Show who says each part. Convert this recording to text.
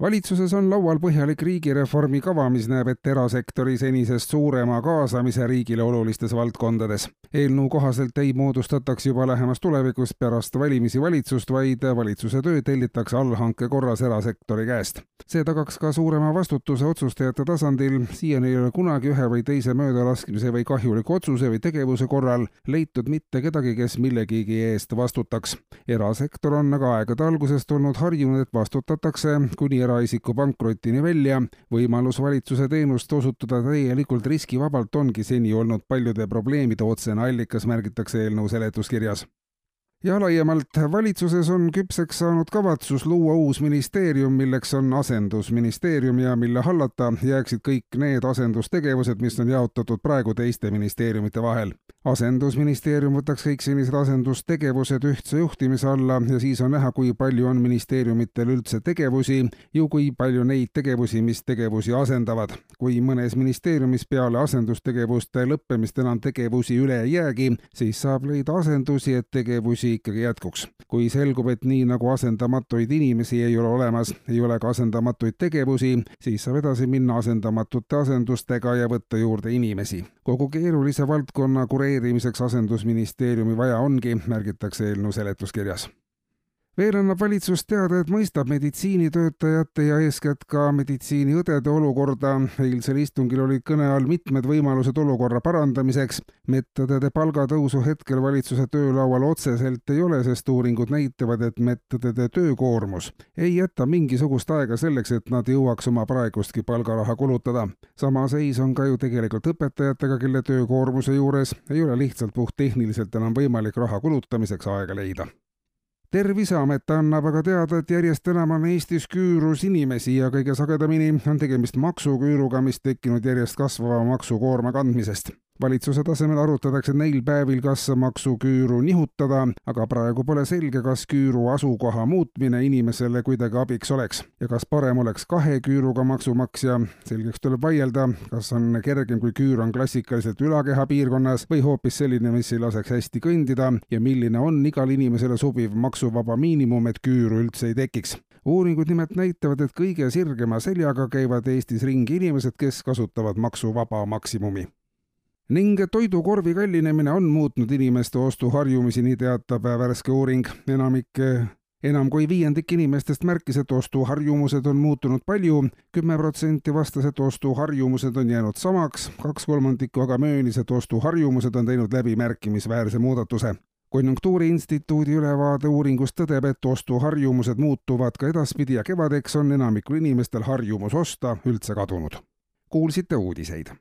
Speaker 1: valitsuses on laual põhjalik riigireformi kava, mis näeb ette erasektori senisest suurema kaasamise riigile olulistes valdkondades. eelnõu kohaselt ei moodustataks juba lähemas tulevikus pärast valimisi valitsust, vaid valitsuse töö tellitakse allhanke korras erasektori käest. see tagaks ka suurema vastutuse otsustajate tasandil, siiani ei ole kunagi ühe või teise möödalaskmise või kahjuliku otsuse või tegevuse korral leitud mitte kedagi, kes millegigi eest vastutaks. erasektor on aga aegade algusest olnud harjunud, et vastutatakse kuni eraisiku pankrotini välja. võimalus valitsuse teenust osutada täielikult riskivabalt ongi seni olnud paljude probleemide otsene allikas, märgitakse eelnõu seletuskirjas ja laiemalt, valitsuses on küpseks saanud kavatsus luua uus ministeerium, milleks on asendusministeerium ja mille hallata jääksid kõik need asendustegevused, mis on jaotatud praegu teiste ministeeriumite vahel. Asendusministeerium võtaks kõik senised asendustegevused ühtse juhtimise alla ja siis on näha, kui palju on ministeeriumitel üldse tegevusi ja kui palju neid tegevusi, mis tegevusi asendavad. kui mõnes ministeeriumis peale asendustegevuste lõppemist enam tegevusi üle ei jäägi, siis saab leida asendusi, et tegevusi ikkagi jätkuks. kui selgub, et nii nagu asendamatuid inimesi ei ole olemas, ei ole ka asendamatuid tegevusi, siis saab edasi minna asendamatute asendustega ja võtta juurde inimesi. kogu keerulise valdkonna kureerimiseks asendusministeeriumi vaja ongi, märgitakse eelnõu seletuskirjas veel annab valitsus teada, et mõistab meditsiinitöötajate ja eeskätt ka meditsiiniõdede olukorda. eilsel istungil olid kõne all mitmed võimalused olukorra parandamiseks. medõdede palgatõusu hetkel valitsuse töölaual otseselt ei ole, sest uuringud näitavad, et medõdede töökoormus ei jäta mingisugust aega selleks, et nad jõuaks oma praegustki palgaraha kulutada. sama seis on ka ju tegelikult õpetajatega, kelle töökoormuse juures ei ole lihtsalt puhttehniliselt enam võimalik raha kulutamiseks aega leida terviseamet annab aga teada, et järjest enam on Eestis küürus inimesi ja kõige sagedamini on tegemist maksuküüruga, mis tekkinud järjest kasvava maksukoorma kandmisest valitsuse tasemel arutatakse neil päevil, kas maksuküüru nihutada, aga praegu pole selge, kas küüru asukoha muutmine inimesele kuidagi abiks oleks ja kas parem oleks kahe küüruga maksumaksja. selgeks tuleb vaielda, kas on kergem, kui küür on klassikaliselt ülakeha piirkonnas või hoopis selline, mis ei laseks hästi kõndida ja milline on igale inimesele sobiv maksuvaba miinimum, et küüru üldse ei tekiks uuringud nimelt näitavad, et kõige sirgema seljaga käivad Eestis ringi inimesed, kes kasutavad maksuvaba maksimumi ning toidukorvi kallinemine on muutnud inimeste ostuharjumisi, nii teatab värske uuring. enamik enam kui viiendik inimestest märkis, et ostuharjumused on muutunud palju, kümme protsenti vastas, et ostuharjumused on jäänud samaks, kaks kolmandikku aga möönis, et ostuharjumused on teinud läbi märkimisväärse muudatuse. konjunktuuriinstituudi ülevaade uuringust tõdeb, et ostuharjumused muutuvad ka edaspidi ja kevadeks on enamikul inimestel harjumus osta üldse kadunud. kuulsite uudiseid